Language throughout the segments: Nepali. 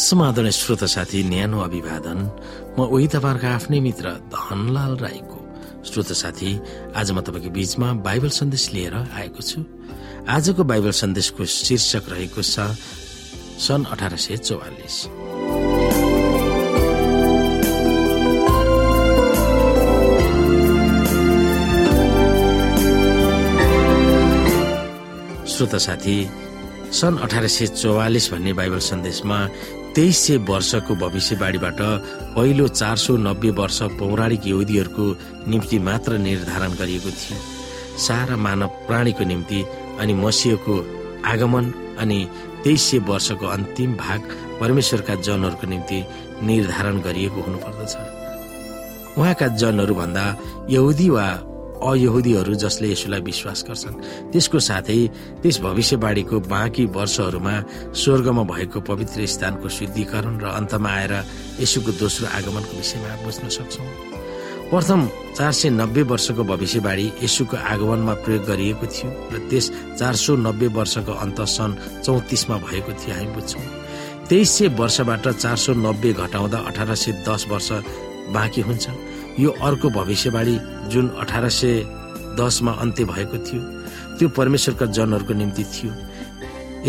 समाधान श्रोत साथी न्यानो अभिवादन। म उही तपाईँहरूको आफ्नै मित्र धनलाल राईको। श्रोत साथी आज म तपाईँको बीचमा बाइबल सन्देश लिएर आएको छु। आजको बाइबल सन्देशको शीर्षक रहेको छ सन् अठार सय चौवालिस। श्रोत साथी सन् अठार सय चौवालिस भन्ने बाइबल सन्देशमा तेइस सय वर्षको भविष्यवाणीबाट पहिलो चार सौ नब्बे वर्ष पौराणिक यहुदीहरूको निम्ति मात्र निर्धारण गरिएको थियो। सारा मानव प्राणीको निम्ति अनि मसिहको आगमन अनि तेइस सय वर्षको अन्तिम भाग परमेश्वरका जनहरूको निम्ति निर्धारण गरिएको हुनुपर्दछ। उहाँका जनहरू भन्दा यहुदी वा अयहुदीहरू जसले यसुलाई विश्वास गर्छन्। त्यसको साथै त्यस भविष्यवाणीको बाँकी वर्षहरूमा स्वर्गमा भएको पवित्र स्थानको शुद्धिकरण र अन्तमा आएर यसुको दोस्रो आगमनको विषयमा बुझ्न सक्छौँ। प्रथम चार सय नब्बे वर्षको भविष्यवाणी यसुको आगमनमा प्रयोग गरिएको थियो र त्यस चार सौ नब्बे वर्षको अन्त सन् चौतिसमा भएको थियो हामी बुझ्छौँ। तेइस सय वर्षबाट चार सौ नब्बे घटाउँदा अठार सय दस वर्ष बाँकी हुन्छ यो अर्को भविष्यवाणी जुन अठार सय दसमा अन्त्य भएको थियो त्यो परमेश्वरका जनहरूको निम्ति थियो।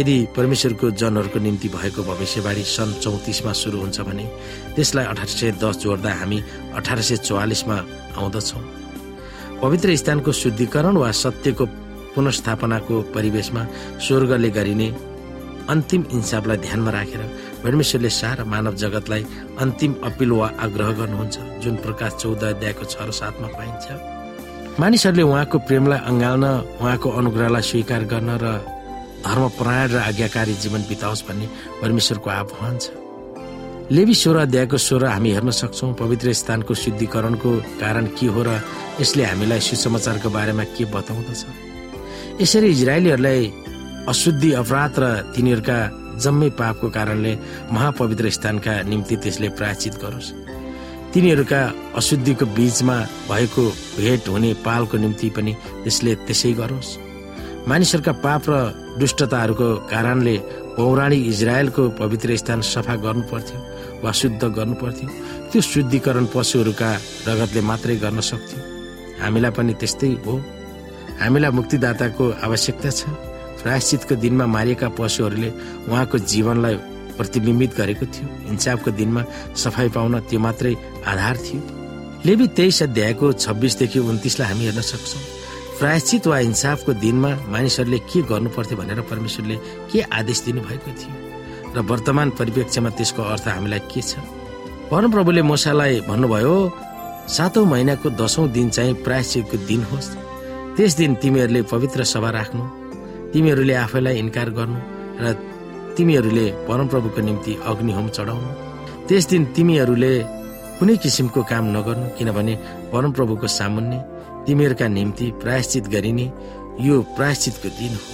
यदि परमेश्वरको जनहरूको निम्ति भएको भविष्यवाणी सन् चौतिसमा सुरु हुन्छ भने त्यसलाई अठार सय दस जोड्दा हामी अठार सय चौवालिसमा आउँदछौँ। पवित्र स्थानको शुद्धिकरण वा सत्यको पुनस्थापनाको परिवेशमा स्वर्गले गरिने अन्तिम इन्साफलाई ध्यानमा राखेर परमेश्वरले सारा मानव जगतलाई अन्तिम अपिल वा आग्रह गर्नुहुन्छ जुन प्रकाश चौध अध्यायको छ र सातमा पाइन्छ। मानिसहरूले उहाँको प्रेमलाई अँगाल्न उहाँको अनुग्रहलाई स्वीकार गर्न र धर्मपरायण र आज्ञाकारी जीवन बिताओस् भन्ने परमेश्वरको आह्वान छ लेबी सोह्र अध्यायको स्वर हामी हेर्न सक्छौँ पवित्र स्थानको शुद्धिकरणको कारण के हो र यसले हामीलाई सुसमाचारको बारेमा के बताउँदछ। यसरी इजरायलीहरूलाई अशुद्धि अपराध र तिनीहरूका जम्मै पापको कारणले महापवित्र स्थानका निम्ति त्यसले प्रायचित गरोस्। तिनीहरूका अशुद्धिको बीचमा भएको भेट हुने पालको निम्ति पनि त्यसले त्यसै गरोस्। मानिसहरूका पाप र दुष्टताहरूको कारणले पौराणिक इजरायलको पवित्र स्थान सफा गर्नु पर्थ्यो वा शुद्ध गर्नु पर्थ्यो त्यो शुद्धिकरण पशुहरूका रगतले मात्रै गर्न सक्थ्यो। हामीलाई पनि त्यस्तै हो। हामीलाई मुक्तिदाताको आवश्यकता छ। प्रायश्चितको दिनमा मारिएका पशुहरूले उहाँको जीवनलाई प्रतिबिम्बित गरेको थियो। इन्साफको दिनमा सफाई पाउन त्यो मात्रै आधार थियो। लेबी तेइस अध्यायको छब्बिसदेखि उन्तिसलाई हामी हेर्न सक्छौँ। प्रायश्चित वा इन्साफको दिनमा मानिसहरूले के गर्नु पर्थ्यो भनेर परमेश्वरले के आदेश दिनुभएको थियो? र वर्तमान परिप्रेक्ष्यमा त्यसको अर्थ हामीलाई के छ? परमप्रभुले मोसालाई भन्नुभयो सातौं महिनाको दसौं दिन चाहिँ प्रायश्चितको दिन होस्। त्यस दिन तिमीहरूले पवित्र सभा राख्नु। तिमीहरूले आफैलाई इन्कार गर्नु र तिमीहरूले परमप्रभुको निम्ति अग्निहोम चढाउनु। त्यस दिन तिमीहरूले कुनै किसिमको काम नगर्नु किनभने परमप्रभुको सामुन्ने तिमीहरूका निम्ति प्रायश्चित गरिने यो प्रायश्चितको दिन हो।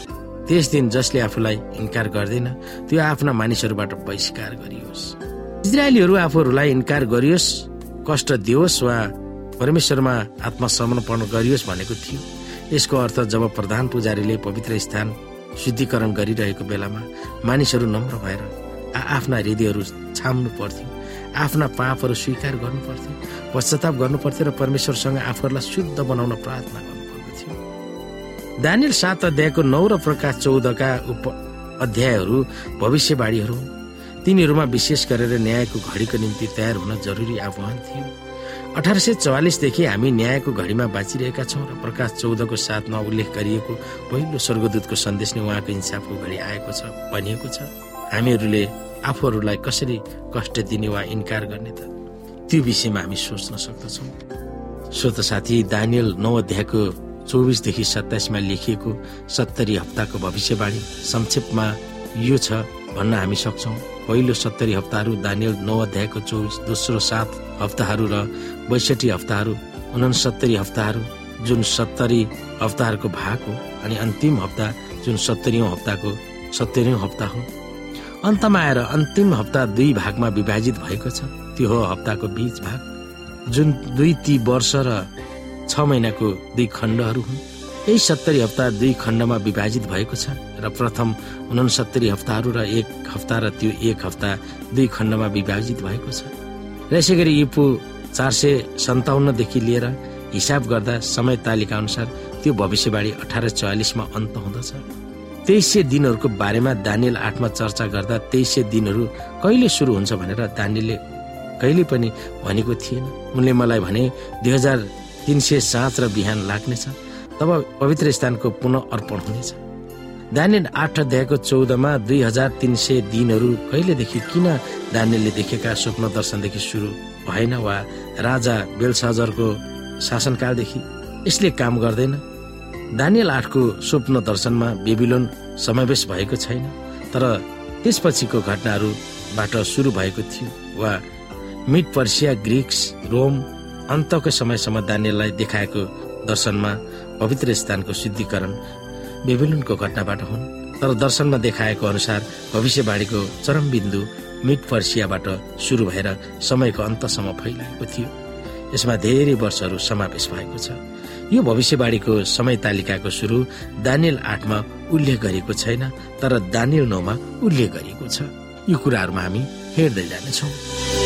त्यस दिन जसले आफूलाई इन्कार गर्दैन त्यो आफ्ना मानिसहरूबाट बहिष्कार गरियोस्। इजरायलीहरू आफूहरूलाई इन्कार गरियोस् कष्ट दियोस् वा परमेश्वरमा आत्मसमर्पण गरियोस् भनेको थियो। यसको अर्थ जब प्रधान पुजारीले पवित्र स्थान शुद्धिकरण गरिरहेको बेलामा मानिसहरू नम्र भएर आफ्ना हृदयहरू छाम्नु पर्थ्यो आफ्ना पापहरू स्वीकार गर्नु पर्थ्यो पश्चाताप गर्नु पर्थ्यो र परमेश्वरसँग आफूहरूलाई शुद्ध बनाउन प्रार्थना गर्नुपर्दो थियो दानियल सात अध्यायको नौ र प्रकाश चौधका उप अध्यायहरू भविष्यवाणीहरू तिनीहरूमा विशेष गरेर न्यायको घडीको निम्ति तयार हुन जरुरी आह्वान थियो। अठार सय चौवालिसदेखि हामी न्यायको घडीमा बाँचिरहेका छौँ र प्रकाश चौधको साथमा उल्लेख गरिएको पहिलो स्वर्गदूतको सन्देश नै उहाँको इन्साफको घडी आएको छ भनिएको छ हामीहरूले आफूहरूलाई कसरी कष्ट दिने वा इन्कार गर्ने त? त्यो विषयमा हामी सोच्न सक्दछौँ। स्वत साथी दानियल नौ अध्यायको चौबिसदेखि सत्ताइसमा लेखिएको सत्तरी हप्ताको भविष्यवाणी संक्षेपमा यो छ भन्न हामी सक्छौँ। पहिलो सत्तरी हप्ताहरू दानियल नौ अध्यायको चौबिस दोस्रो सात हप्ताहरू र बैसठी हप्ताहरू उनसत्तरी हप्ताहरू जुन सत्तरी हप्ताहरूको भाग हो अनि अन्तिम हप्ता जुन सत्तरी हप्ताको सत्तरी हप्ता हो। अन्तमा आएर अन्तिम हप्ता दुई भागमा विभाजित भएको छ। त्यो हो हप्ताको बीच भाग जुन दुई ती वर्ष र छ महिनाको दुई खण्डहरू हुन्। यही सत्तरी हप्ता दुई खण्डमा विभाजित भएको छ र प्रथम उनसत्तरी हप्ताहरू र एक हप्ता र त्यो एक हप्ता दुई खण्डमा विभाजित भएको छ। र यसै गरी इपु चार सय सन्ताउन्नदेखि लिएर हिसाब गर्दा समय तालिका अनुसार त्यो भविष्यवाणी अठार चौवालिसमा अन्त हुँदछ। तेइस सय दिनहरूको बारेमा दानियल आठमा चर्चा गर्दा तेइस सय दिनहरू कहिले सुरु हुन्छ भनेर दानियलले कहिले पनि भनेको थिएन। उनले मलाई भने दुई हजार तिन सय सात र बिहान लाग्नेछ तब पवित्र स्थानको पुनः अर्पण हुनेछ। दानियल आठ अध्यायको चौधमा दुई हजार तिन सय दिनहरू कहिलेदेखि किन दानियलले देखेका स्वप्न दर्शनदेखि सुरु भएन वा राजा बेलसजरको शासनकालदेखि यसले काम गर्दैन। दानियल आठको स्वप्न दर्शनमा बेबिलोन समावेश भएको छैन तर त्यसपछिको घटनाहरूबाट सुरु भएको थियो वा मिड पर्सिया ग्रिक्स रोम अन्तको समयसम्म दानियललाई देखाएको दर्शनमा पवित्र स्थानको शुद्धिकरण बेबिलोनको घटनाबाट हुन्। तर दर्शनमा देखाएको अनुसार भविष्यवाणीको चरम बिन्दु मिड पर्सियाबाट सुरु भएर समयको अन्तसम्म फैलिएको थियो। यसमा धेरै वर्षहरू समावेश भएको छ। यो भविष्यवाणीको समय तालिकाको सुरु दानियल आठमा उल्लेख गरिएको छैन तर दानियल नौमा उल्लेख गरिएको छ। यो कुराहरूमा हामी हेर्दै जानेछौँ।